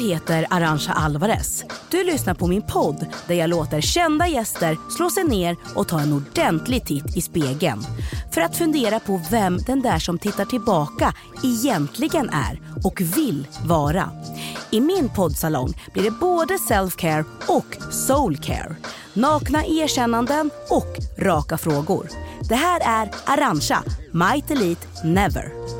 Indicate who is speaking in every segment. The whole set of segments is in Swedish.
Speaker 1: Jag heter Arantxa Alvarez. Du lyssnar på min podd där jag låter kända gäster slå sig ner och ta en ordentlig titt i spegeln. För att fundera på vem den där som tittar tillbaka egentligen är och vill vara. I min poddsalong blir det både self-care och soul-care. Nakna erkännanden och raka frågor. Det här är Arantxa, Might Elite Never.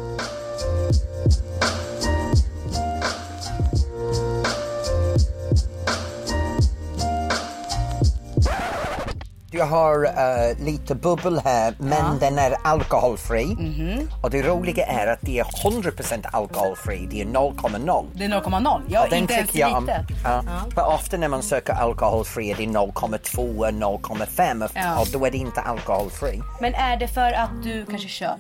Speaker 2: Jag har uh, lite bubbel här men den är alkoholfri.
Speaker 1: Mhm.
Speaker 2: Och det roliga är att det är 100% alkoholfri. Det är 0,0.
Speaker 1: Det är 0,0. Ja,
Speaker 2: Och
Speaker 1: inte ens
Speaker 2: jag
Speaker 1: lite.
Speaker 2: Ja. För ofta när man söker alkoholfri är det 0,2, 0,5 och-
Speaker 1: Ja.
Speaker 2: och då är det inte alkoholfri.
Speaker 1: Men är det för att du kanske kör?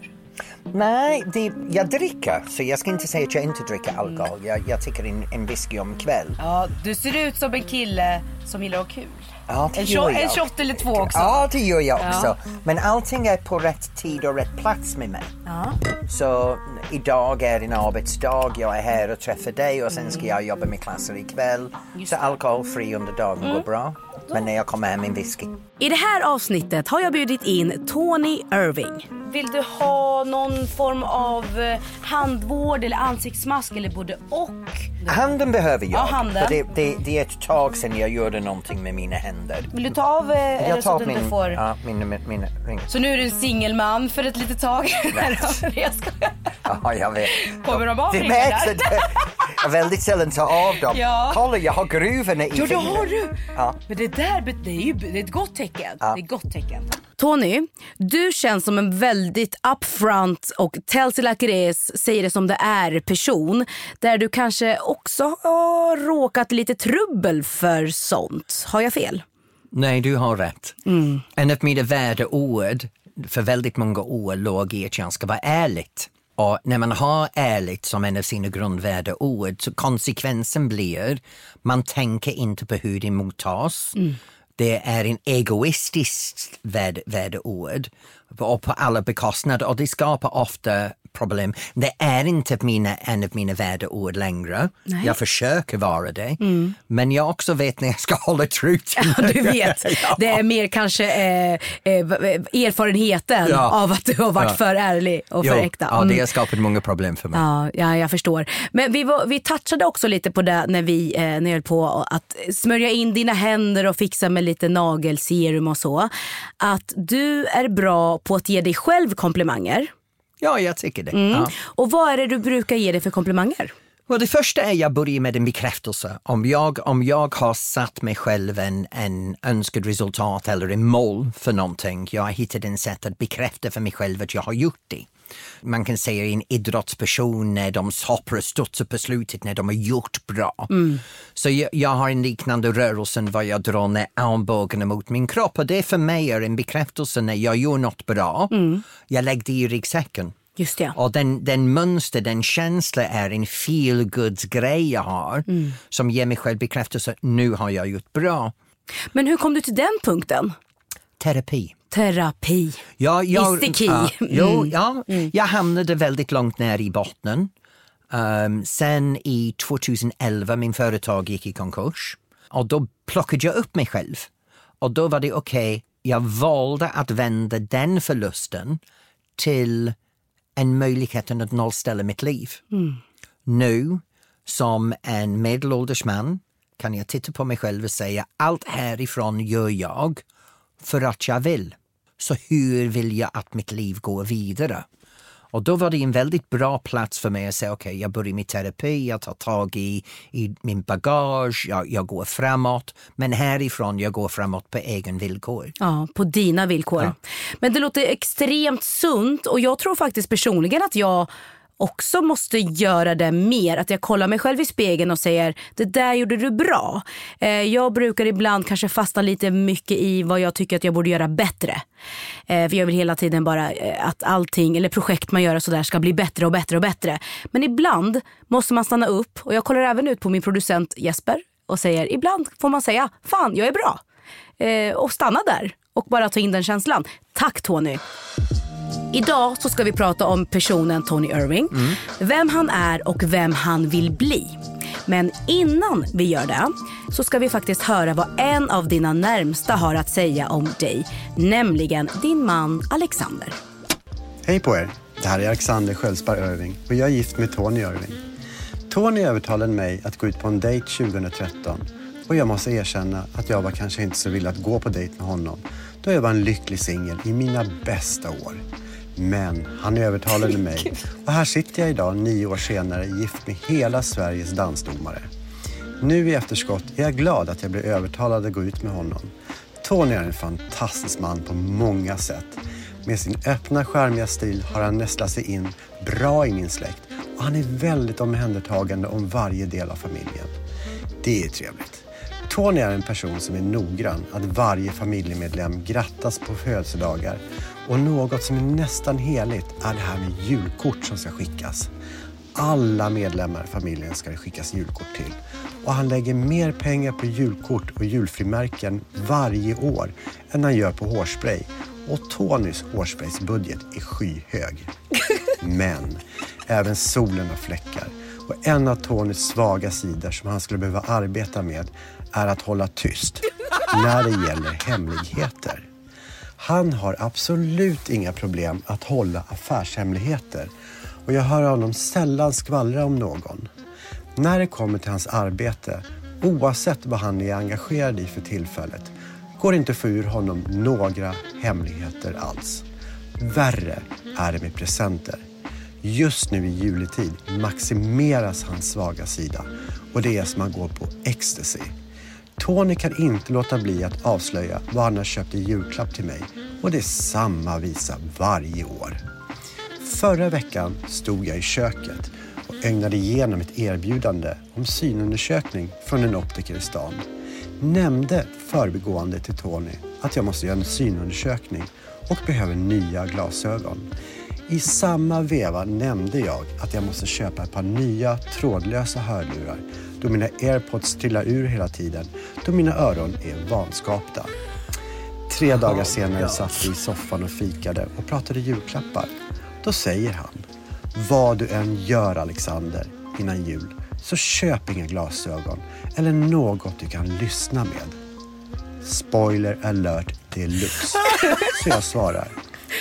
Speaker 2: Nej, det, jag dricker så jag ska inte säga att jag inte dricker alkohol. Jag, jag tycker en, en whisky om kväll.
Speaker 1: Ja, du ser ut som en kille som gillar att ha kul.
Speaker 2: Ja,
Speaker 1: En shot, en shot eller två också.
Speaker 2: Ja, det gör jag
Speaker 1: Ja.
Speaker 2: också. Men allting är på rätt tid och rätt plats med mig.
Speaker 1: Ja.
Speaker 2: Så idag är en arbetsdag, jag är här och träffar dig och sen ska jag jobba med klasser ikväll. Så alkoholfri under dagen
Speaker 1: Mm.
Speaker 2: går bra. Men när jag kommer hem en whisky.
Speaker 1: I det här avsnittet har jag bjudit in Tony Irving. Vill du ha någon form av eh, handvård eller ansiktsmask eller både och?
Speaker 2: Handen behöver jag.
Speaker 1: Ja, handen.
Speaker 2: För det, det, det är ett tag sedan jag gjorde någonting med mina händer.
Speaker 1: Vill du ta av eh, så att du
Speaker 2: min,
Speaker 1: inte får...
Speaker 2: ja, mina, mina, mina ringar.
Speaker 1: Så nu är du en singelman för ett litet tag? jag skojar.
Speaker 2: Ja, jag vet.
Speaker 1: Kommer de av
Speaker 2: Det märks att jag väldigt sällan tar av dem.
Speaker 1: Ja.
Speaker 2: Kolla, jag har gruvorna i
Speaker 1: Jo, det har du.
Speaker 2: Ja.
Speaker 1: Men det där det är ju det är ett gott tecken.
Speaker 2: Ja.
Speaker 1: Det är ett gott tecken. Tony, du känns som en väldigt upfront och tells it like it is, säger det som det är person. Där du kanske också har råkat lite trubbel för sånt. Har jag fel?
Speaker 2: Nej, du har rätt.
Speaker 1: Mm.
Speaker 2: En av mina värdeord för väldigt många år låg i att jag ska vara ärligt. Och när man har ärligt som en av sina grundvärdeord så konsekvensen blir man tänker inte på hur det mottas.
Speaker 1: Mm.
Speaker 2: Det är en egoistiskt värde, värdeord. Och på alla bekostnader och det skapar ofta problem. Det är inte mina, en av mina värdeord längre.
Speaker 1: Nej.
Speaker 2: Jag försöker vara det. Men jag också vet när jag ska hålla truten.
Speaker 1: Du vet,
Speaker 2: Ja.
Speaker 1: det är mer kanske eh, eh, erfarenheten
Speaker 2: Ja.
Speaker 1: av att du har varit
Speaker 2: Ja.
Speaker 1: för ärlig och för
Speaker 2: Jo,
Speaker 1: äkta.
Speaker 2: Ja, det
Speaker 1: Mm.
Speaker 2: har skapat många problem för mig.
Speaker 1: Ja, ja, jag förstår. Men vi, var, vi touchade också lite på det när vi eh, när jag höll på att smörja in dina händer och fixa med lite nagelserum och så. Att du är bra på att ge dig själv komplimanger.
Speaker 2: Ja, jag tycker det.
Speaker 1: Mm.
Speaker 2: Ja.
Speaker 1: Och vad är det du brukar ge dig för komplimanger?
Speaker 2: Well, det första är jag börjar med en bekräftelse. Om jag, om jag har satt mig själv en, en önskad resultat eller en mål för någonting, jag har hittat en sätt att bekräfta för mig själv att jag har gjort det. Man kan säga en idrottsperson när de hoppar och studsar på slutet när de har gjort bra. Så jag, jag har en liknande rörelse var jag drar ner armbågarna mot min kropp och det för mig är en bekräftelse när jag gör något bra. Jag lägger det i ryggsäcken.
Speaker 1: Just det.
Speaker 2: Och den, den mönster, den känsla är en feel grej jag har som ger mig själv bekräftelse, nu har jag gjort bra.
Speaker 1: Men hur kom du till den punkten?
Speaker 2: Terapi.
Speaker 1: Terapi.
Speaker 2: Ja, jag,
Speaker 1: Is the key.
Speaker 2: Ja, jo,
Speaker 1: Mm.
Speaker 2: ja, jag hamnade väldigt långt ner i botten. Um, sen i 2011 min företag gick i konkurs och då plockade jag upp mig själv. Och då var det okej, jag valde att vända den förlusten till en möjlighet att nollställa mitt liv. Nu som en medelålders man kan jag titta på mig själv och säga allt härifrån gör jag för att jag vill. Så hur vill jag att mitt liv går vidare? Och då var det en väldigt bra plats för mig att säga okej, jag börjar med terapi, jag tar tag i, i min bagage, jag, jag går framåt. Men härifrån jag går framåt på egen villkor.
Speaker 1: Ja, på dina villkor. Men det låter extremt sunt och jag tror faktiskt personligen att jag också måste göra det mer. Att jag kollar mig själv i spegeln och säger det där gjorde du bra. Eh, jag brukar ibland kanske fastna lite mycket i vad jag tycker att jag borde göra bättre. Eh, för jag vill hela tiden bara eh, att allting eller projekt man gör och sådär ska bli bättre och bättre och bättre. Men ibland måste man stanna upp och jag kollar även ut på min producent Jesper och säger ibland får man säga fan jag är bra. Eh, och stanna där och bara ta in den känslan. Tack Tony. Idag så ska vi prata om personen Tony Irving. Vem han är och vem han vill bli. Men innan vi gör det så ska vi faktiskt höra vad en av dina närmsta har att säga om dig. Nämligen din man Alexander.
Speaker 3: Hej på er! Det här är Alexander Sköldspar Irving och jag är gift med Tony Irving. Tony övertalade mig att gå ut på en dejt 2013 och jag måste erkänna att jag var kanske inte så villig att gå på dejt med honom då jag var en lycklig singel i mina bästa år. Men han övertalade mig och här sitter jag idag nio år senare gift med hela Sveriges dansdomare. Nu i efterskott är jag glad att jag blev övertalad att gå ut med honom. Tony är en fantastisk man på många sätt. Med sin öppna, charmiga stil har han nästlat sig in bra i min släkt och han är väldigt omhändertagande om varje del av familjen. Det är trevligt. Tony är en person som är noggrann att varje familjemedlem grattas på födelsedagar och något som är nästan heligt är det här med julkort som ska skickas. Alla medlemmar i familjen ska det skickas julkort till. Och han lägger mer pengar på julkort och julfrimärken varje år än han gör på hårspray. Och Tonys hårspraysbudget är skyhög. Men även solen har fläckar. Och en av Tonys svaga sidor som han skulle behöva arbeta med är att hålla tyst när det gäller hemligheter. Han har absolut inga problem att hålla affärshemligheter och jag hör honom sällan skvallra om någon. När det kommer till hans arbete, oavsett vad han är engagerad i för tillfället, går det inte att få ur honom några hemligheter alls. Värre är det med presenter. Just nu i juletid maximeras hans svaga sida och det är som att gå på ecstasy. Tony kan inte låta bli att avslöja vad han har köpt i julklapp till mig och det är samma visa varje år. Förra veckan stod jag i köket och ögnade igenom ett erbjudande om synundersökning från en optiker i stan. Nämnde förbigående till Tony att jag måste göra en synundersökning och behöver nya glasögon. I samma veva nämnde jag att jag måste köpa ett par nya trådlösa hörlurar då mina airpods trillar ur hela tiden då mina öron är vanskapta. Tre dagar senare satt vi i soffan och fikade och pratade julklappar. Då säger han, vad du än gör Alexander innan jul så köp inga glasögon eller något du kan lyssna med. Spoiler alert deluxe. Så jag svarar,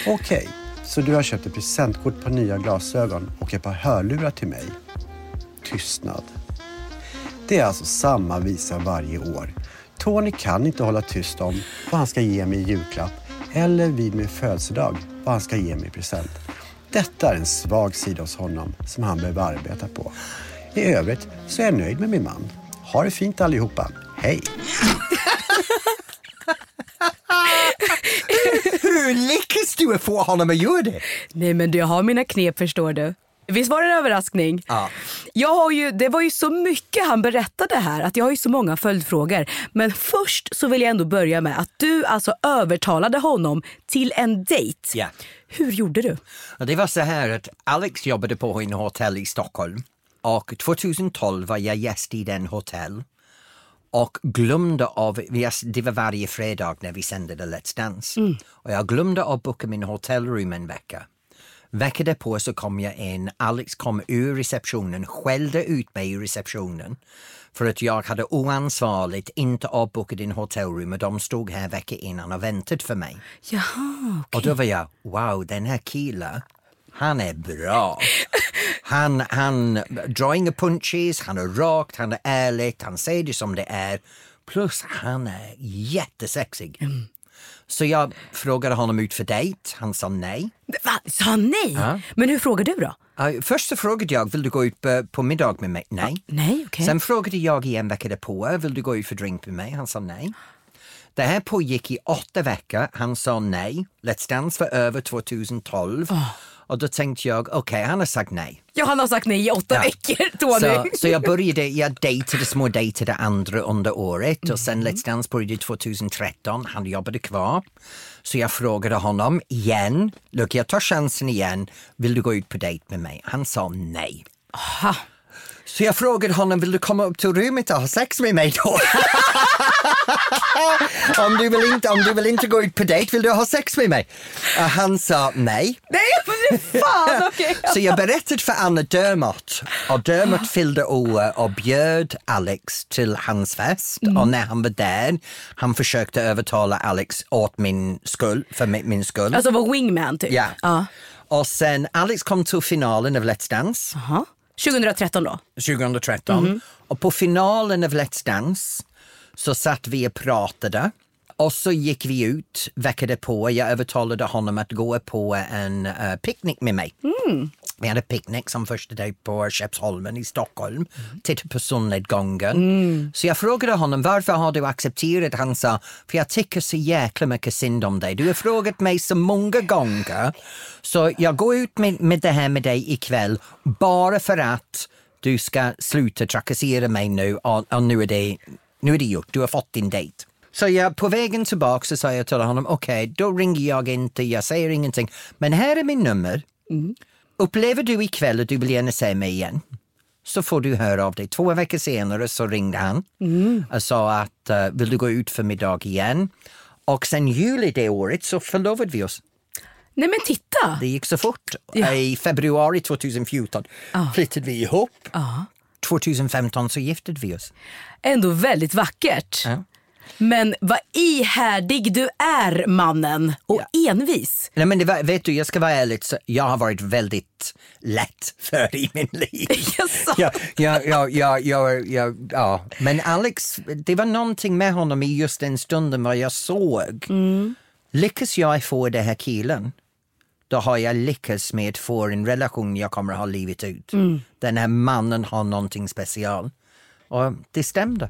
Speaker 3: okej, okay, så du har köpt ett presentkort på nya glasögon och ett par hörlurar till mig? Tystnad. Det är alltså samma visa varje år. Tony kan inte hålla tyst om vad han ska ge mig i julklapp eller vid min födelsedag vad han ska ge mig i present. Detta är en svag sida hos honom som han behöver arbeta på. I övrigt så är jag nöjd med min man. Ha det fint allihopa. Hej!
Speaker 2: Hur lyckas du få honom att göra det?
Speaker 1: Nej men jag har mina knep förstår du. Visst var det en överraskning?
Speaker 2: Ja.
Speaker 1: Jag har ju, det var ju så mycket han berättade här att jag har ju så många följdfrågor. Men först så vill jag ändå börja med att du alltså övertalade honom till en dejt.
Speaker 2: Ja.
Speaker 1: Hur gjorde du?
Speaker 2: Det var så här att Alex jobbade på en hotell i Stockholm och 2012 var jag gäst i den hotell och glömde av, det var varje fredag när vi sände Let's Dance, mm. och jag glömde att boka min hotellrum en vecka. Veckan därpå så kom jag in, Alex kom ur receptionen, skällde ut mig i receptionen för att jag hade oansvarigt inte avbokat din hotellrum och de stod här veckan innan och väntade för mig.
Speaker 1: Jaha, okay.
Speaker 2: Och då var jag, wow, den här killen, han är bra. Han, han drar inga punches, han är rakt, han är ärlig, han säger det som det är. Plus han är jättesexig. Mm. Så jag frågade honom ut för dejt, han sa nej.
Speaker 1: Va? Sa han nej? Ja. Men hur frågade du då?
Speaker 2: Uh, först så frågade jag, vill du gå ut på, på middag med mig? Nej. Uh,
Speaker 1: nej okay.
Speaker 2: Sen frågade jag igen veckan därpå, vill du gå ut för drink med mig? Han sa nej. Det här pågick i åtta veckor, han sa nej. Let's Dance var över 2012. Oh. Och då tänkte jag, okej, okay, han har sagt nej.
Speaker 1: Ja, han har sagt nej i åtta ja. veckor, Tony.
Speaker 2: Så, så jag började, jag dejtade små dejtade andra under året mm. och sen Let's Dance började 2013. Han jobbade kvar. Så jag frågade honom igen, look jag tar chansen igen, vill du gå ut på dejt med mig? Han sa nej.
Speaker 1: Aha.
Speaker 2: Så jag frågade honom, vill du komma upp till rummet och ha sex med mig då? om, du vill inte, om du vill inte gå ut på dejt, vill du ha sex med mig? Och han sa nej.
Speaker 1: Nej, Fan, okej.
Speaker 2: Så jag berättade för Anna Dermot och Dermot fyllde år och bjöd Alex till hans fest och när han var där han försökte övertala Alex åt min skull, för min, skull.
Speaker 1: Alltså var wingman typ?
Speaker 2: ja.
Speaker 1: ja.
Speaker 2: Och sen Alex kom till finalen av Let's Dance
Speaker 1: Aha. 2013 då?
Speaker 2: 2013 och på finalen av Let's Dance så satt vi och pratade och så gick vi ut veckan på. Jag övertalade honom att gå på en uh, picknick med mig. Vi hade picknick som första dag på Skeppsholmen i Stockholm. Tittade på solnedgången. Så jag frågade honom varför har du accepterat? Han sa, för jag tycker så jäkla mycket synd om dig. Du har frågat mig så många gånger. Så jag går ut med, med det här med dig ikväll bara för att du ska sluta trakassera mig nu och, och nu, är det, nu är det gjort. Du har fått din dejt. Så jag, på vägen tillbaka så sa jag till honom, okej, då ringer jag inte, jag säger ingenting. Men här är min nummer. Upplever du ikväll att du vill gärna se mig igen så får du höra av dig. Två veckor senare så ringde han och sa att uh, vill du gå ut för middag igen? Och sen juli det året så förlovade vi oss.
Speaker 1: Nej men titta!
Speaker 2: Det gick så fort.
Speaker 1: Ja.
Speaker 2: I februari 2014 flyttade vi ihop.
Speaker 1: Ja.
Speaker 2: 2015 så gifte vi oss.
Speaker 1: Ändå väldigt vackert.
Speaker 2: Ja.
Speaker 1: Men vad ihärdig du är mannen och envis.
Speaker 2: Nej, men var, vet du, jag ska vara ärlig, så jag har varit väldigt lätt för i min liv. Ja, ja, ja, ja, ja, ja, ja. Men Alex, det var någonting med honom i just den stunden vad jag såg. Lyckas jag få den här killen, då har jag lyckats med att få en relation jag kommer att ha livet ut. Den här mannen har någonting special. Och det stämde.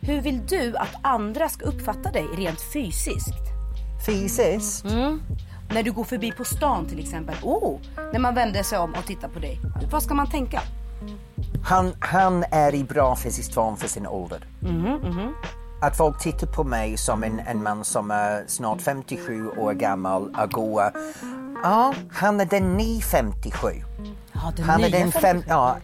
Speaker 1: Hur vill du att andra ska uppfatta dig rent fysiskt?
Speaker 2: Fysiskt?
Speaker 1: När du går förbi på stan till exempel. Oh, när man vänder sig om och tittar på dig. Vad ska man tänka?
Speaker 2: Han, han är i bra fysisk form för sin ålder. Att folk tittar på mig som en, en man som är snart 57 år gammal och går... Ja, han är den ny 57.
Speaker 1: Ja, den
Speaker 2: Han är
Speaker 1: nya
Speaker 2: den
Speaker 1: fem-
Speaker 2: ja,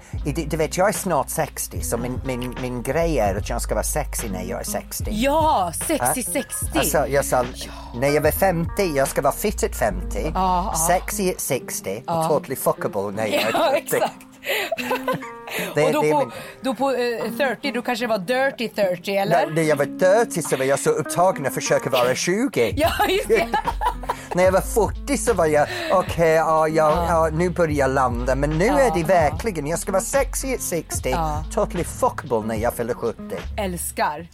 Speaker 2: du, vet, jag är snart 60 så min, min, min grej är att jag ska vara sexy när jag är 60.
Speaker 1: Ja, 60-60.
Speaker 2: Alltså, jag sa, när jag var 50, jag ska vara fit at 50,
Speaker 1: Ja, ja.
Speaker 2: sexy at 60 och totally fuckable när jag är 70.
Speaker 1: Ja, exakt.
Speaker 2: Det-
Speaker 1: och då
Speaker 2: det
Speaker 1: på,
Speaker 2: min-
Speaker 1: då på eh, 30, då kanske det var dirty 30
Speaker 2: När,
Speaker 1: eller?
Speaker 2: när jag var 30 så var jag så upptagen att försöka vara 20.
Speaker 1: Ja, just det.
Speaker 2: När jag var 40 så var jag, okej, ja, ja, ja, nu börjar jag landa. Men nu är det verkligen, jag ska vara sexy at 60,
Speaker 1: Ja.
Speaker 2: totally fuckable när jag fyller 70.
Speaker 1: Älskar.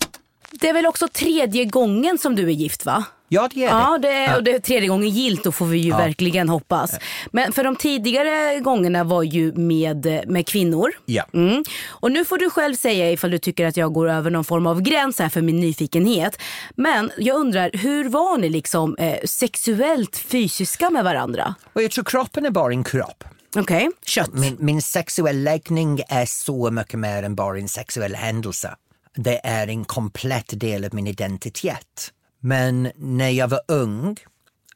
Speaker 1: Det är väl också tredje gången som du är gift va?
Speaker 2: Ja, det är det.
Speaker 1: Ja, det är, och det är tredje gången gilt, då får vi ju verkligen hoppas. Men för de tidigare gångerna var ju med, med kvinnor.
Speaker 2: Ja.
Speaker 1: Mm. Och nu får du själv säga ifall du tycker att jag går över någon form av gräns här för min nyfikenhet. Men jag undrar, hur var ni liksom eh, sexuellt fysiska med varandra?
Speaker 2: Och jag tror kroppen är bara en kropp.
Speaker 1: Okej, kött.
Speaker 2: Min, min sexuell läggning är så mycket mer än bara en sexuell händelse. Det är en komplett del av min identitet. Men när jag var ung,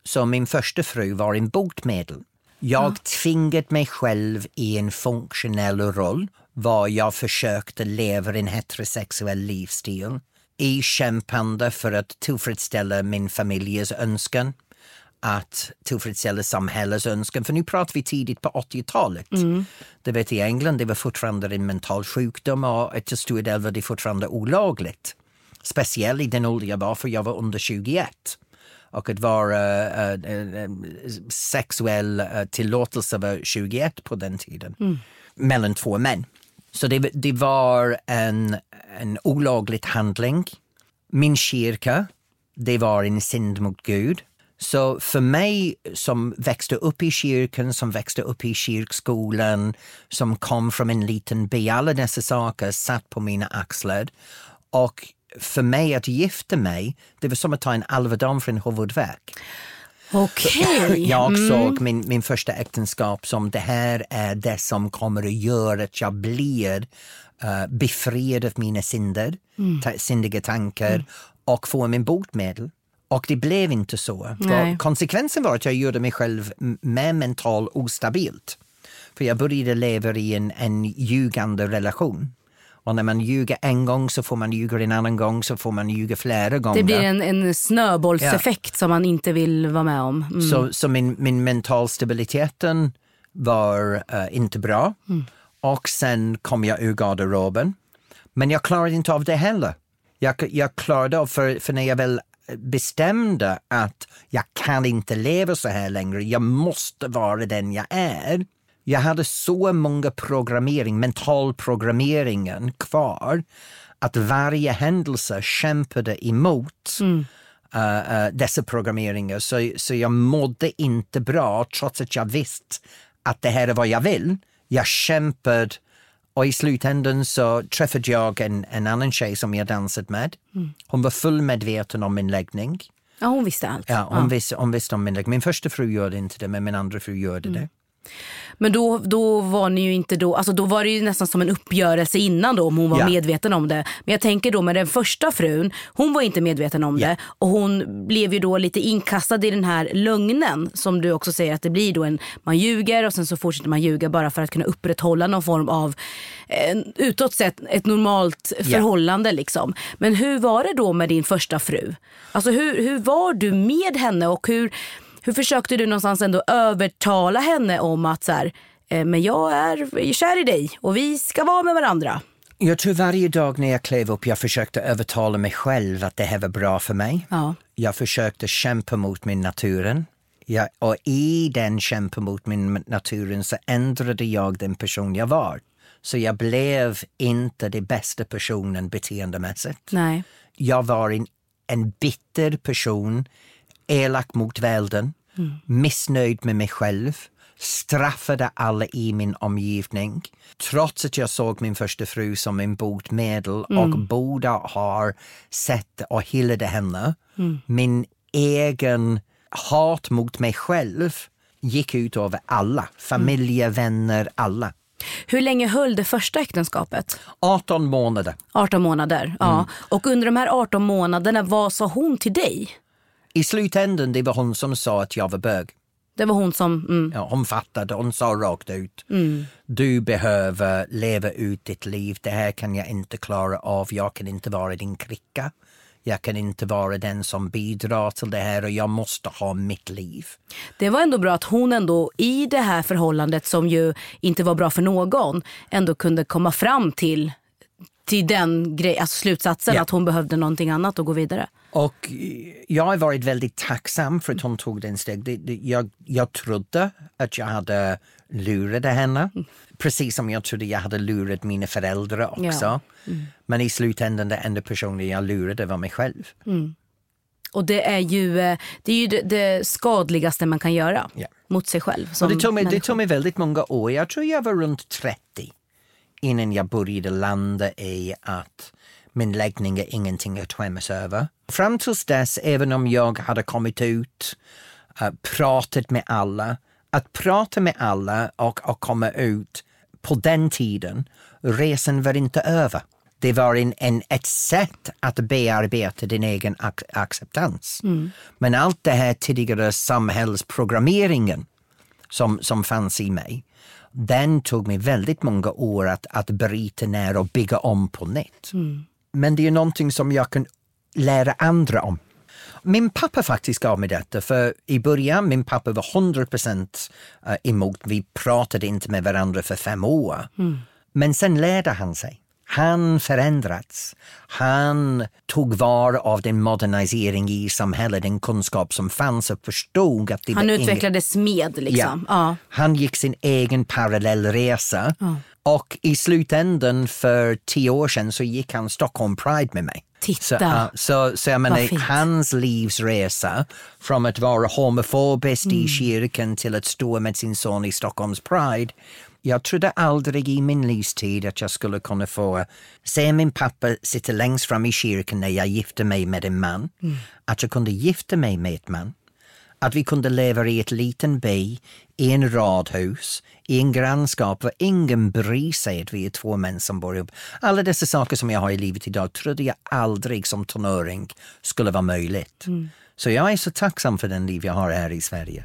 Speaker 2: så min första fru var en botemedel. Jag tvingade mig själv i en funktionell roll var jag försökte leva en heterosexuell livsstil i kämpande för att tillfredsställa min familjes önskan att tillfredsställa samhällets önskan. För nu pratar vi tidigt på 80-talet. Det vet i England det var fortfarande en mental sjukdom och till stor del var det fortfarande olagligt. Speciellt i den ålder jag var, för jag var under 21. Och att vara eh, eh, sexuell uh, tillåtelse var 21 på den tiden. Mellan två män. Så det, det var en, en olaglig handling. Min kyrka, det var en synd mot Gud. Så för mig som växte upp i kyrkan, som växte upp i kyrkskolan, som kom från en liten by, alla dessa saker satt på mina axlar. Och för mig att gifta mig, det var som att ta en Alvedon för en huvudvärk.
Speaker 1: Okej.
Speaker 2: Jag såg min, min första äktenskap som det här är det som kommer att göra att jag blir uh, befriad av mina synder, ta, syndiga tankar och får min botemedel. Och det blev inte så. Konsekvensen var att jag gjorde mig själv mer mentalt ostabilt. För jag började leva i en, en ljugande relation. Och när man ljuger en gång så får man ljuga en annan gång så får man ljuga flera gånger.
Speaker 1: Det blir en, en snöbollseffekt som man inte vill vara med om. Mm.
Speaker 2: Så, så min, min mental stabiliteten var eh, inte bra. Och sen kom jag ur garderoben. Men jag klarade inte av det heller. Jag, jag klarade av, för, för när jag väl bestämde att jag kan inte leva så här längre, jag måste vara den jag är. Jag hade så många programmering, mental programmeringen kvar att varje händelse kämpade emot eh, eh, dessa programmeringar. Så, så jag mådde inte bra trots att jag visste att det här är vad jag vill. Jag kämpade och i slutändan så träffade jag en, en annan tjej som jag dansat med. Hon var full medveten om min läggning.
Speaker 1: Ja, hon visste allt.
Speaker 2: Ja, hon, Visste, hon visste om min läggning. Min första fru gjorde inte det, men min andra fru gjorde det.
Speaker 1: Men då, då var ni ju inte då, alltså då var det ju nästan som en uppgörelse innan då om hon var
Speaker 2: Ja.
Speaker 1: medveten om det. Men jag tänker då med den första frun, hon var inte medveten om
Speaker 2: Ja.
Speaker 1: det och hon blev ju då lite inkastad i den här lögnen som du också säger att det blir då en, man ljuger och sen så fortsätter man ljuga bara för att kunna upprätthålla någon form av eh, utåt sett ett normalt förhållande liksom. Men hur var det då med din första fru? Alltså hur, hur var du med henne och hur hur försökte du någonstans ändå övertala henne om att så här, eh, men jag är kär i dig och vi ska vara med varandra?
Speaker 2: Jag tror varje dag när jag klev upp jag försökte övertala mig själv att det här var bra för mig.
Speaker 1: Ja.
Speaker 2: Jag försökte kämpa mot min naturen. Jag, och i den kämpa mot min naturen så ändrade jag den person jag var. Så jag blev inte den bästa personen beteendemässigt.
Speaker 1: Nej.
Speaker 2: Jag var en, en bitter person, elak mot världen, missnöjd med mig själv, straffade alla i min omgivning. Trots att jag såg min första fru som en botemedel och båda har sett och hyllade henne. Min egen hat mot mig själv gick ut över alla, familje, vänner, alla.
Speaker 1: Hur länge höll det första äktenskapet?
Speaker 2: 18 månader.
Speaker 1: 18 månader. Ja. Och under de här 18 månaderna, vad sa hon till dig?
Speaker 2: I slutändan det var hon som sa att jag var bög.
Speaker 1: Det var hon som... Mm.
Speaker 2: Ja, hon fattade, hon sa rakt ut. Du behöver leva ut ditt liv, det här kan jag inte klara av, jag kan inte vara din kricka. Jag kan inte vara den som bidrar till det här och jag måste ha mitt liv.
Speaker 1: Det var ändå bra att hon ändå i det här förhållandet som ju inte var bra för någon ändå kunde komma fram till, till den grej, alltså slutsatsen
Speaker 2: Ja.
Speaker 1: att hon behövde någonting annat och gå vidare.
Speaker 2: Och jag har varit väldigt tacksam för att hon tog den steg. Det, det, jag, jag trodde att jag hade lurat henne. Precis som jag trodde jag hade lurat mina föräldrar också.
Speaker 1: Ja.
Speaker 2: Men i slutändan den enda personen jag lurade var mig själv.
Speaker 1: Och det är ju eh, det, är ju det, det skadligaste man kan göra
Speaker 2: Ja.
Speaker 1: mot sig själv.
Speaker 2: Det, tog mig, det tog mig väldigt många år. Jag tror jag var runt 30 innan jag började landa i att min läggning är ingenting att skämmas över. Fram tills dess, även om jag hade kommit ut, uh, pratat med alla, att prata med alla och, och komma ut på den tiden, resan var inte över. Det var en, en, ett sätt att bearbeta din egen ac- acceptans. Men allt det här tidigare samhällsprogrammeringen som, som fanns i mig, den tog mig väldigt många år att, att bryta ner och bygga om på nytt. Men det är någonting som jag kan lära andra om. Min pappa faktiskt gav mig detta, för i början min pappa var 100 procent eh, emot. Vi pratade inte med varandra för fem år. Men sen lärde han sig. Han förändrats. Han tog var av den modernisering i samhället, den kunskap som fanns och förstod att det
Speaker 1: Han
Speaker 2: var
Speaker 1: utvecklades med liksom. Ja.
Speaker 2: han gick sin egen parallellresa och i slutändan för tio år sedan så gick han Stockholm Pride med mig.
Speaker 1: Titta.
Speaker 2: Så, ja, så, så jag menar, hans livsresa från att vara homofobisk
Speaker 1: Mm.
Speaker 2: i kyrkan till att stå med sin son i Stockholms Pride. Jag trodde aldrig i min livstid att jag skulle kunna få se min pappa sitta längst fram i kyrkan när jag gifte mig med en man.
Speaker 1: Mm.
Speaker 2: Att jag kunde gifta mig med en man Att vi kunde leva i ett liten by, i en radhus, i en grannskap där ingen bryr sig att vi är två män som bor ihop. Alla dessa saker som jag har i livet idag trodde jag aldrig som tonåring skulle vara möjligt. Så jag är så tacksam för den liv jag har här i Sverige.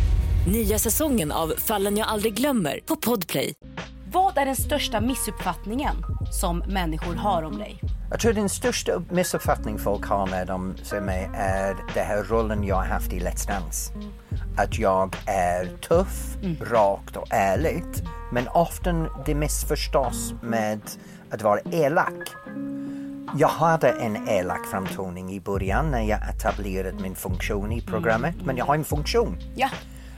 Speaker 4: Nya säsongen av Fallen jag aldrig glömmer på Podplay.
Speaker 1: Vad är den största missuppfattningen som människor har om dig?
Speaker 2: Jag tror den största missuppfattning folk har när de ser mig är den här rollen jag har haft i Let's Dance. Att jag är tuff, rakt och ärligt. Men ofta det missförstås med att vara elak. Jag hade en elak framtoning i början när jag etablerade min funktion i programmet. Men jag har en funktion.
Speaker 1: Ja.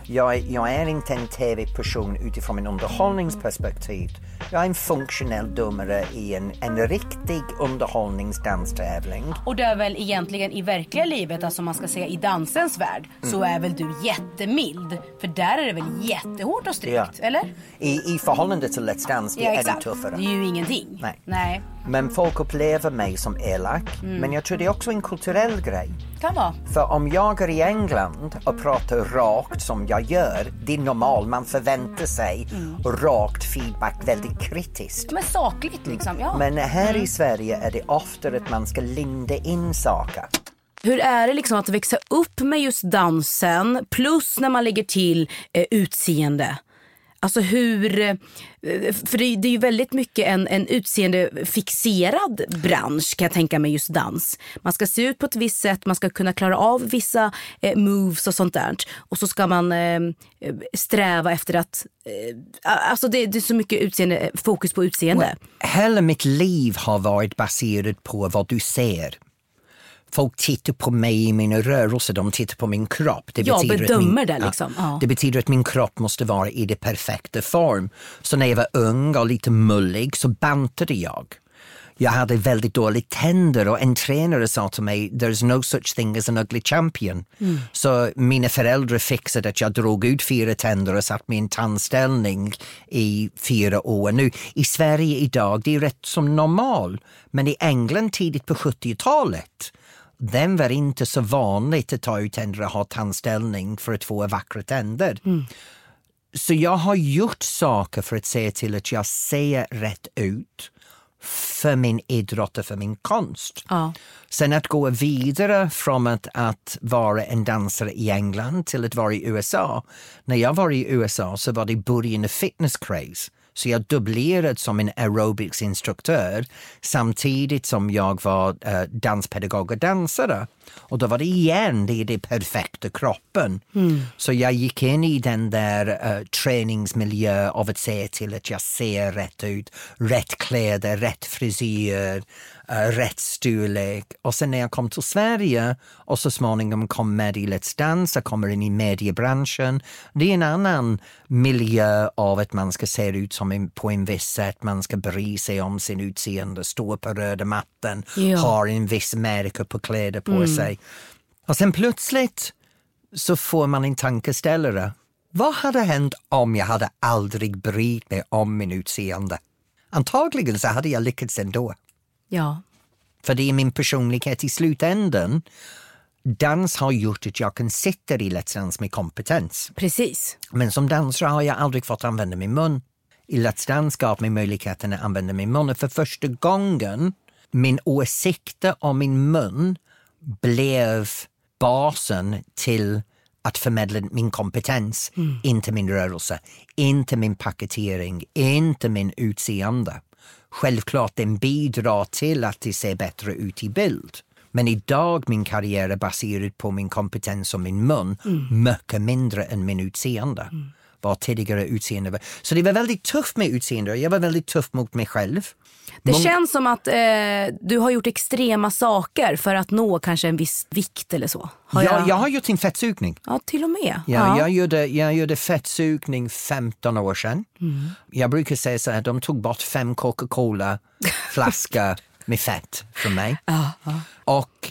Speaker 2: Jag, är- jag är inte en tv-person utifrån en underhållningsperspektiv. Jag är en funktionell domare i en, en riktig underhållningsdanstävling.
Speaker 1: Och det är väl egentligen i verkliga livet, alltså man ska säga i dansens värld, så är väl du jättemild. För där är det väl jättehårt och strikt,
Speaker 2: Ja.
Speaker 1: eller?
Speaker 2: I, I förhållande till Let's Dance det är det tuffare.
Speaker 1: Det är ju ingenting.
Speaker 2: Nej.
Speaker 1: Nej.
Speaker 2: Men folk upplever mig som elak.
Speaker 1: Mm.
Speaker 2: Men jag tror det är också en kulturell grej.
Speaker 1: Kan vara.
Speaker 2: För om jag är i England och pratar rakt som jag gör, det är normalt. Man förväntar sig
Speaker 1: Mm.
Speaker 2: rakt feedback väldigt kritiskt.
Speaker 1: Men sakligt liksom, ja.
Speaker 2: Men här
Speaker 1: Mm.
Speaker 2: i Sverige är det ofta att man ska linda in saker.
Speaker 1: Hur är det liksom att växa upp med just dansen plus när man lägger till eh, utseende? Alltså hur, eh, för det, är- ju väldigt mycket en, en utseendefixerad bransch kan jag tänka mig just dans. Man ska se ut på ett visst sätt, man ska kunna klara av vissa eh, moves och sånt där. Och så ska man eh, sträva efter att, eh, alltså det, det är så mycket utseende, fokus på utseende.
Speaker 2: Hela mitt liv har varit baserat på vad du ser. Folk tittar på mig i mina rörelser, de tittar på min kropp. Det
Speaker 1: Ja,
Speaker 2: att
Speaker 1: bedömer
Speaker 2: min,
Speaker 1: det liksom. Ja.
Speaker 2: Det betyder att min kropp måste vara i det perfekta form. Så när jag var ung och lite mullig så bantade jag. Jag hade väldigt dåliga tänder och en tränare sa till mig there's no such thing as an ugly champion. Så mina föräldrar fixade att jag drog ut fyra tänder och satt en tandställning i fyra år. Nu i Sverige idag, det är rätt som normal. Men i England tidigt på 70-talet den var inte så vanligt att ta ut tänder och ha tandställning för att få vackra tänder. Så jag har gjort saker för att se till att jag ser rätt ut för min idrott och för min konst.
Speaker 1: Ja.
Speaker 2: Sen att gå vidare från att, att vara en dansare i England till att vara i USA. När jag var i USA så var det början av fitness craze. Så jag dubblerade som en aerobicsinstruktör samtidigt som jag var eh, danspedagog och dansare. Och då var det igen det, är det perfekta kroppen. Så jag gick in i den där uh, träningsmiljö av att se till att jag ser rätt ut, rätt kläder, rätt frisyr, eh, rätt storlek. Och sen när jag kom till Sverige och så småningom kom med i Let's Dance, jag kommer in i mediebranschen. Det är en annan miljö av att man ska se ut som en, på en viss sätt, man ska bry sig om sin utseende, stå på röda mattan,
Speaker 1: Ja.
Speaker 2: har en viss märke på kläder på sig. Och sen plötsligt så får man en tankeställare. Vad hade hänt om jag hade aldrig brytt mig om min utseende? Antagligen så hade jag lyckats ändå.
Speaker 1: Ja.
Speaker 2: För det är min personlighet i slutändan. Dans har gjort att jag kan sitta i Let's Dance med kompetens.
Speaker 1: Precis.
Speaker 2: Men som dansare har jag aldrig fått använda min mun. I Let's Dance gav mig möjligheten att använda min mun och för första gången min åsikter om min mun blev basen till att förmedla min kompetens, inte min rörelse, inte min paketering, inte min utseende. Självklart den bidrar till att det ser bättre ut i bild. Men idag min karriär är baserad på min kompetens och min mun, mycket mindre än min utseende. Vad tidigare utseende var. Så det var väldigt tufft med utseende. Jag var väldigt tuff mot mig själv.
Speaker 1: Det
Speaker 2: Mång-
Speaker 1: känns som att eh, du har gjort extrema saker för att nå kanske en viss vikt eller så. Har
Speaker 2: jag,
Speaker 1: jag...
Speaker 2: jag har gjort en fettsugning.
Speaker 1: Ja, till och med.
Speaker 2: Ja, Jag, gjorde, jag gjorde fettsugning 15 år sedan.
Speaker 1: Mm.
Speaker 2: Jag brukar säga så här, de tog bort fem Coca-Cola-flaskor med fett från mig. Och eh,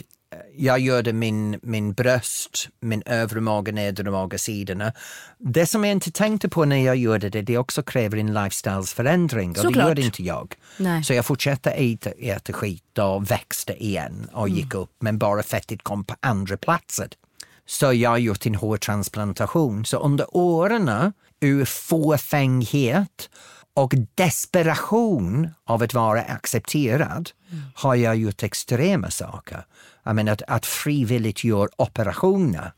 Speaker 2: jag gjorde min, min bröst, min övre mage, nedre mage, sidorna. Det som jag inte tänkte på när jag gjorde det, det också kräver en lifestylesförändring och det
Speaker 1: Såklart.
Speaker 2: gjorde inte jag.
Speaker 1: Nej.
Speaker 2: Så jag fortsatte äta, äta skit och växte igen och
Speaker 1: Mm.
Speaker 2: gick upp, men bara fettet kom på andra platser. Så jag har gjort en hårtransplantation. Så under åren ur fåfänghet och desperation av att vara accepterad har jag gjort extrema saker. Jag menar att, att frivilligt göra operationer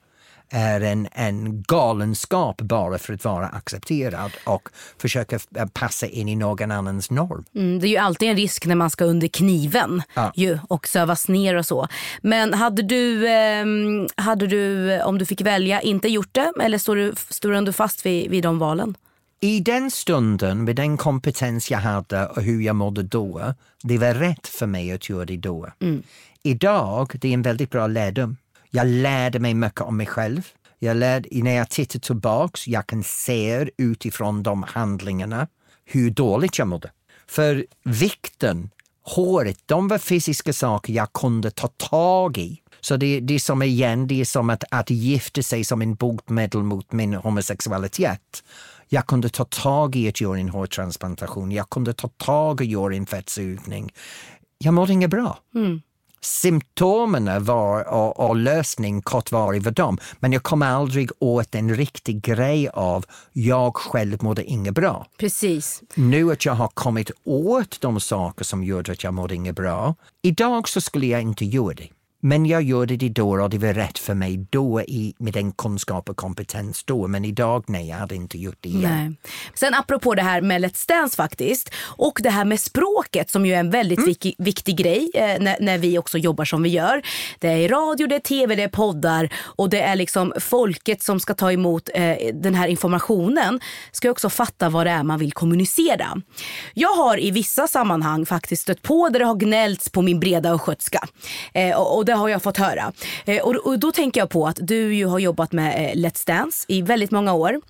Speaker 2: är en, en galenskap bara för att vara accepterad och försöka eh, passa in i någon annans norm.
Speaker 1: Mm, det är ju alltid en risk när man ska under kniven
Speaker 2: Ja.
Speaker 1: ju, och sövas ner och så. Men hade du, ehm, hade du, om du fick välja, inte gjort det? Eller står du, står du fast vid, vid de valen?
Speaker 2: I den stunden, med den kompetens jag hade och hur jag mådde då, det var rätt för mig att göra det då. Idag, det är en väldigt bra lärdom. Jag lärde mig mycket om mig själv. Jag lärde, när jag tittar tillbaks, jag kan se utifrån de handlingarna hur dåligt jag mådde. För vikten, håret, de var fysiska saker jag kunde ta tag i. Så det, det är som igen, det är som att, att gifta sig som en botemedel mot min homosexualitet. Jag kunde ta tag i att göra en hårtransplantation, jag kunde ta tag i att göra en fettsugning. Jag mådde inget bra. Symptomen var och, och lösning kortvarig var de, men jag kom aldrig åt en riktig grej av jag själv mådde inget bra.
Speaker 1: Precis.
Speaker 2: Nu att jag har kommit åt de saker som gjorde att jag mådde inget bra, idag så skulle jag inte göra det. Men jag gjorde det då och det var rätt för mig då i, med den kunskap och kompetens då. Men idag, nej, jag hade inte gjort det igen.
Speaker 1: Nej. Sen apropå det här med Let's Dance faktiskt och det här med språket som ju är en väldigt vik- viktig grej eh, när, när vi också jobbar som vi gör. Det är radio, det är tv, det är poddar och det är liksom folket som ska ta emot eh, den här informationen ska också fatta vad det är man vill kommunicera. Jag har i vissa sammanhang faktiskt stött på där det har gnällts på min breda östgötska eh, och, och det har jag fått höra. Eh, och, och då tänker jag på att du ju har jobbat med eh, Let's Dance i väldigt många år.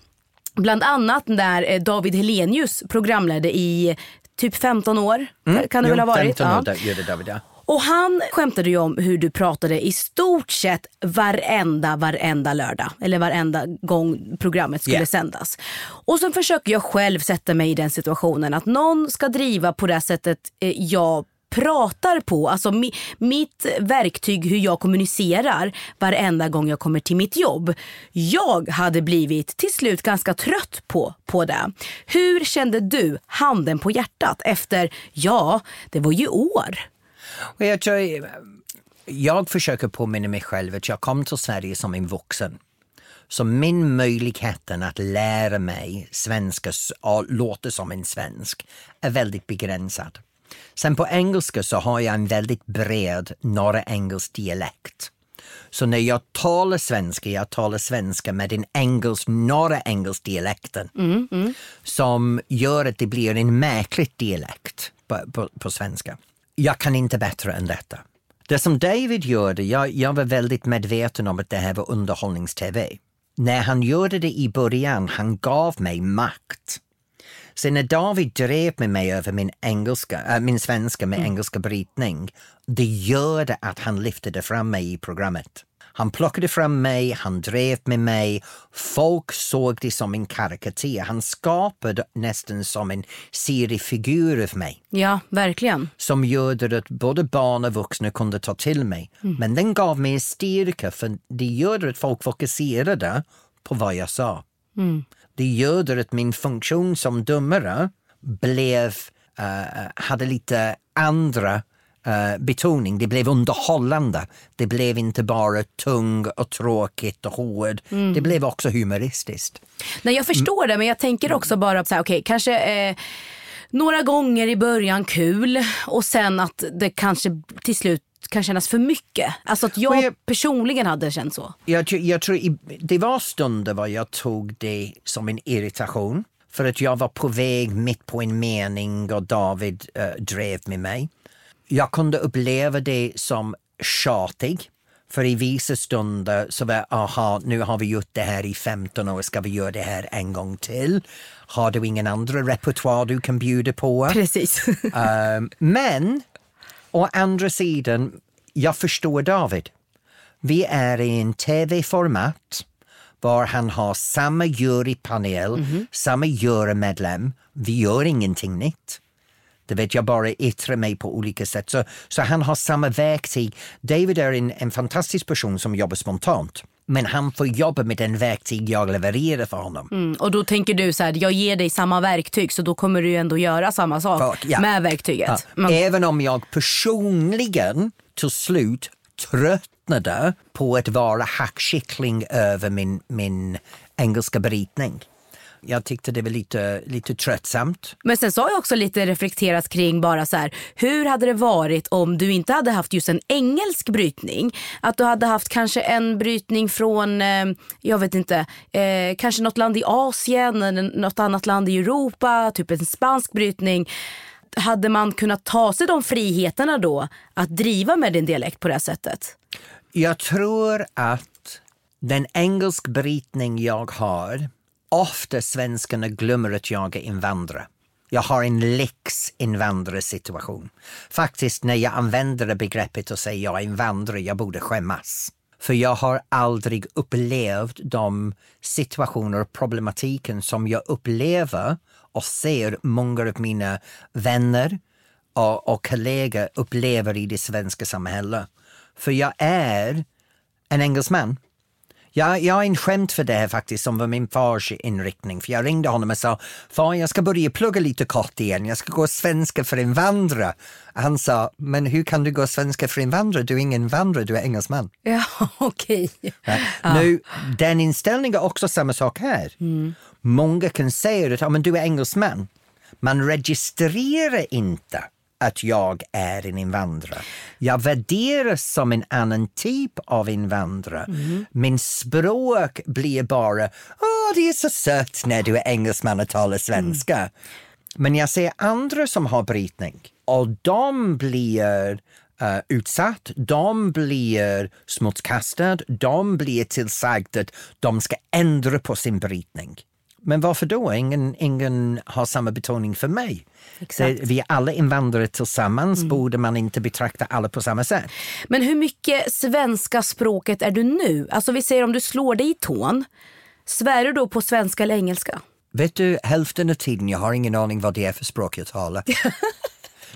Speaker 1: Bland annat när eh, David Helenius programledde i typ 15 år. Kan det väl ha varit?
Speaker 2: 15
Speaker 1: Ja.
Speaker 2: år där gjorde David, ja.
Speaker 1: Och han skämtade ju om hur du pratade i stort sett varenda, varenda lördag. Eller varenda gång programmet skulle
Speaker 2: Yeah.
Speaker 1: sändas. Och så försöker jag själv sätta mig i den situationen att någon ska driva på det sättet jag pratar på, alltså mi, mitt verktyg hur jag kommunicerar varenda gång jag kommer till mitt jobb. Jag hade blivit till slut ganska trött på, på det. Hur kände du, handen på hjärtat, efter, ja, det var ju år.
Speaker 2: Och jag, tror, jag försöker påminna mig själv att jag kom till Sverige som en vuxen. Så min möjligheten att lära mig svenska och låta som en svensk är väldigt begränsad. Sen på engelska så har jag en väldigt bred norra engelsk dialekt. Så när jag talar svenska, jag talar svenska med en engelsk, norra engelsk dialekten som gör att det blir en märklig dialekt på, på, på svenska. Jag kan inte bättre än detta. Det som David gjorde, jag, jag var väldigt medveten om att det här var underhållnings-tv. När han gjorde det i början, han gav mig makt. Sen när David drev med mig över min, engelska, äh, min svenska med engelska brytning, det gjorde att han lyfte fram mig i programmet. Han plockade fram mig, han drev med mig, folk såg det som en karikatyr. Han skapade nästan som en seriefigur av mig
Speaker 1: Ja, verkligen.
Speaker 2: som gjorde att både barn och vuxna kunde ta till mig. Men den gav mig en styrka för det gjorde att folk fokuserade på vad jag sa. Det gjorde att min funktion som domare blev, eh, hade lite andra eh, betoning. Det blev underhållande. Det blev inte bara tung och tråkigt och hård. Det blev också humoristiskt.
Speaker 1: Nej, jag förstår det, men jag tänker också bara så här, okej, kanske eh, några gånger i början kul och sen att det kanske till slut kan kännas för mycket. Alltså att jag,
Speaker 2: jag-
Speaker 1: personligen hade känt så.
Speaker 2: Jag, jag tror det var stunder var jag tog det som en irritation. För att jag var på väg mitt på en mening och David eh, drev med mig. Jag kunde uppleva det som tjatig. För i vissa stunder så var aha, nu har vi gjort det här i 15 år, ska vi göra det här en gång till? Har du ingen andra repertoar du kan bjuda på?
Speaker 1: Precis.
Speaker 2: Um, men å andra sidan, jag förstår David. Vi är i en tv-format var han har samma jurypanel, samma jurymedlem. Vi gör ingenting nytt. Det vet jag bara yttrar mig på olika sätt. Så, så han har samma verktyg. David är en, en fantastisk person som jobbar spontant. Men han får jobba med den verktyg jag levererar för honom.
Speaker 1: Mm, och då tänker du så här, jag ger dig samma verktyg så då kommer du ändå göra samma sak
Speaker 2: För- ja.
Speaker 1: med verktyget.
Speaker 2: Ja,
Speaker 1: Men,
Speaker 2: Även om jag personligen till slut tröttnade på att vara hackkyckling över min, min engelska brytning. Jag tyckte det var lite, lite tröttsamt.
Speaker 1: men sen har jag också lite reflekterat kring bara så här, hur hade det varit om du inte hade haft just en engelsk brytning? Att du hade haft kanske en brytning från, eh, jag vet inte, eh, kanske något land i Asien eller något annat land i Europa, typ en spansk brytning. Hade man kunnat ta sig de friheterna då att driva med din dialekt på det här sättet?
Speaker 2: Jag tror att den engelsk brytning jag har, ofta svenskarna glömmer att jag är invandrare. Jag har en lyx-invandrarsituation. Faktiskt när jag använder det begreppet och säger jag är invandrare, jag borde skämmas. För jag har aldrig upplevt de situationer och problematiken som jag upplever och ser många av mina vänner och, och kollegor upplever i det svenska samhället. För jag är en engelsman. Jag, jag är en skämt för det här faktiskt, som var min fars inriktning. För jag ringde honom och sa, far jag ska börja plugga lite kort igen, jag ska gå svenska för invandrare. Han sa, men hur kan du gå svenska för invandrare? Du är ingen invandrare, du är engelsman.
Speaker 1: Ja, okej.
Speaker 2: Nu, den inställningen är också samma sak här. Många kan säga att ja, men du är engelsman. Man registrerar inte att jag är en invandrare. Jag värderas som en annan typ av invandrare. Min språk blir bara, åh det är så sött när du är engelsman och talar svenska. Men jag ser andra som har brytning och de blir uh, utsatt, de blir smutskastade, de blir tillsagda att de ska ändra på sin brytning. Men varför då? Ingen, ingen har samma betoning för mig.
Speaker 1: Exakt.
Speaker 2: Vi är alla invandrare tillsammans, borde man inte betrakta alla på samma sätt?
Speaker 1: Men hur mycket svenska språket är du nu? Alltså vi säger om du slår dig i tån, svär du då på svenska eller engelska?
Speaker 2: Vet du, hälften av tiden, jag har ingen aning vad det är för språk jag talar.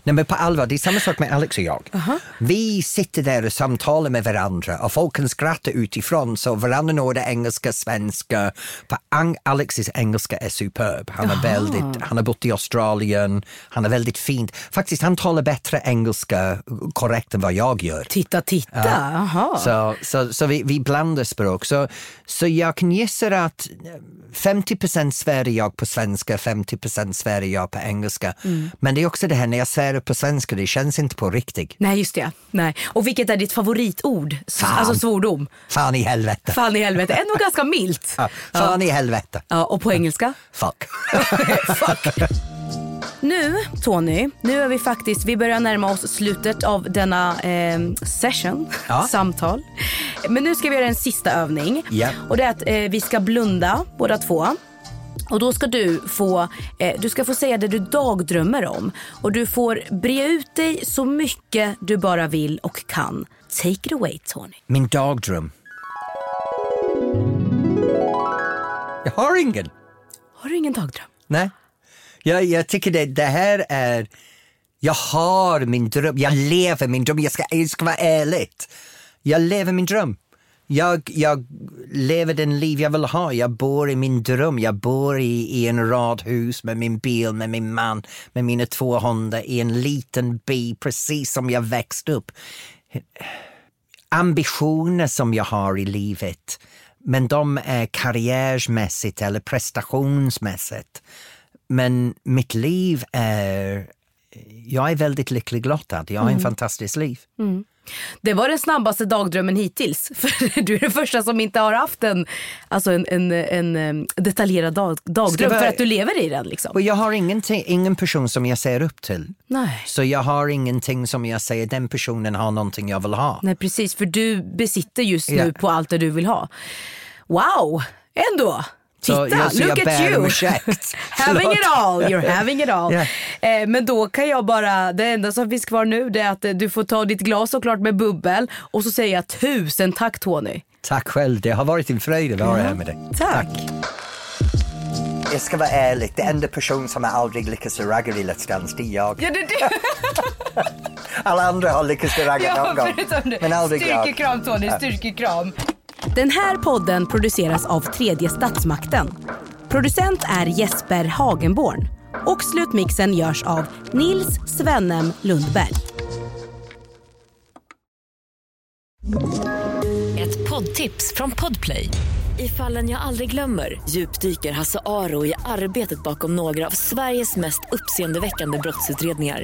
Speaker 2: Nej men på allvar, det är samma sak med Alex och jag. Vi sitter där och samtalar med varandra och folk kan skratta utifrån så varannan ord är engelska, svenska. På Alexis engelska är superb. Han, är väldigt, han har bott i Australien, han är väldigt fint. Faktiskt, han talar bättre engelska korrekt än vad jag gör.
Speaker 1: Titta, titta. Jaha.
Speaker 2: Så, så, så vi, vi blandar språk. Så, så jag kan gissa att 50% svär jag på svenska, 50% svär jag på engelska. Men det är också det här när jag svär på svenska, det känns inte på riktigt.
Speaker 1: Nej, just det. Nej. Och vilket är ditt favoritord?
Speaker 2: Fan.
Speaker 1: Alltså svordom?
Speaker 2: Fan i helvete.
Speaker 1: Fan i helvete. Ändå ganska milt.
Speaker 2: Ja, fan i helvete.
Speaker 1: Ja, och på engelska?
Speaker 2: Fuck.
Speaker 1: Nu, Tony, nu är vi faktiskt, vi börjar närma oss slutet av denna eh, session,
Speaker 2: Ja.
Speaker 1: samtal. Men nu ska vi göra en sista övning.
Speaker 2: Ja.
Speaker 1: Och det är att eh, vi ska blunda båda två. Och då ska du få, eh, du ska få säga det du dagdrömmer om. Och du får bre ut dig så mycket du bara vill och kan. Take it away Tony.
Speaker 2: Min dagdröm. Jag har ingen.
Speaker 1: Har du ingen dagdröm?
Speaker 2: Nej. Jag, jag tycker det, det här är... Jag har min dröm, jag lever min dröm, jag ska, jag ska vara ärligt. Jag lever min dröm. Jag, jag lever den liv jag vill ha. Jag bor i min dröm. Jag bor i, i en radhus med min bil, med min man, med mina två hundar i en liten by precis som jag växte upp. Ambitioner som jag har i livet, men de är karriärsmässigt eller prestationsmässigt. Men mitt liv är... Jag är väldigt lycklig lottad. Jag har en fantastisk liv.
Speaker 1: Det var den snabbaste dagdrömmen hittills. För du är den första som inte har haft en, alltså en, en, en, detaljerad dag, dagdröm för att du lever i den. Liksom.
Speaker 2: Och jag har ingen person som jag ser upp till.
Speaker 1: Nej.
Speaker 2: Så jag har ingenting som jag säger, den personen har någonting jag vill ha.
Speaker 1: Nej precis, för du besitter just nu på allt det du vill ha. Wow, ändå.
Speaker 2: Så
Speaker 1: Titta,
Speaker 2: jag- så
Speaker 1: look
Speaker 2: jag
Speaker 1: at you. having it all, you're having it all.
Speaker 2: Ja.
Speaker 1: Eh, men då kan jag bara, det enda som finns kvar nu det är att eh, du får ta ditt glas såklart med bubbel och så säger jag tusen tack Tony.
Speaker 2: Tack själv, det har varit en fröjd att vara här med dig.
Speaker 1: Tack.
Speaker 2: Jag ska vara ärlig, det enda person som har aldrig lyckats ragga i Let's Dance, det är jag.
Speaker 1: Ja, det, det.
Speaker 2: Alla andra har lyckats ragga någon gång. Men aldrig jag.
Speaker 1: Styrkekram Tony, styrkekram. Den här podden produceras av tredje statsmakten. Producent är Jesper Hagenborn och slutmixen görs av Nils Svennem Lundberg.
Speaker 4: Ett poddtips från Podplay. I fallen jag aldrig glömmer djupdyker Hasse Aro i arbetet bakom några av Sveriges mest uppseendeväckande brottsutredningar.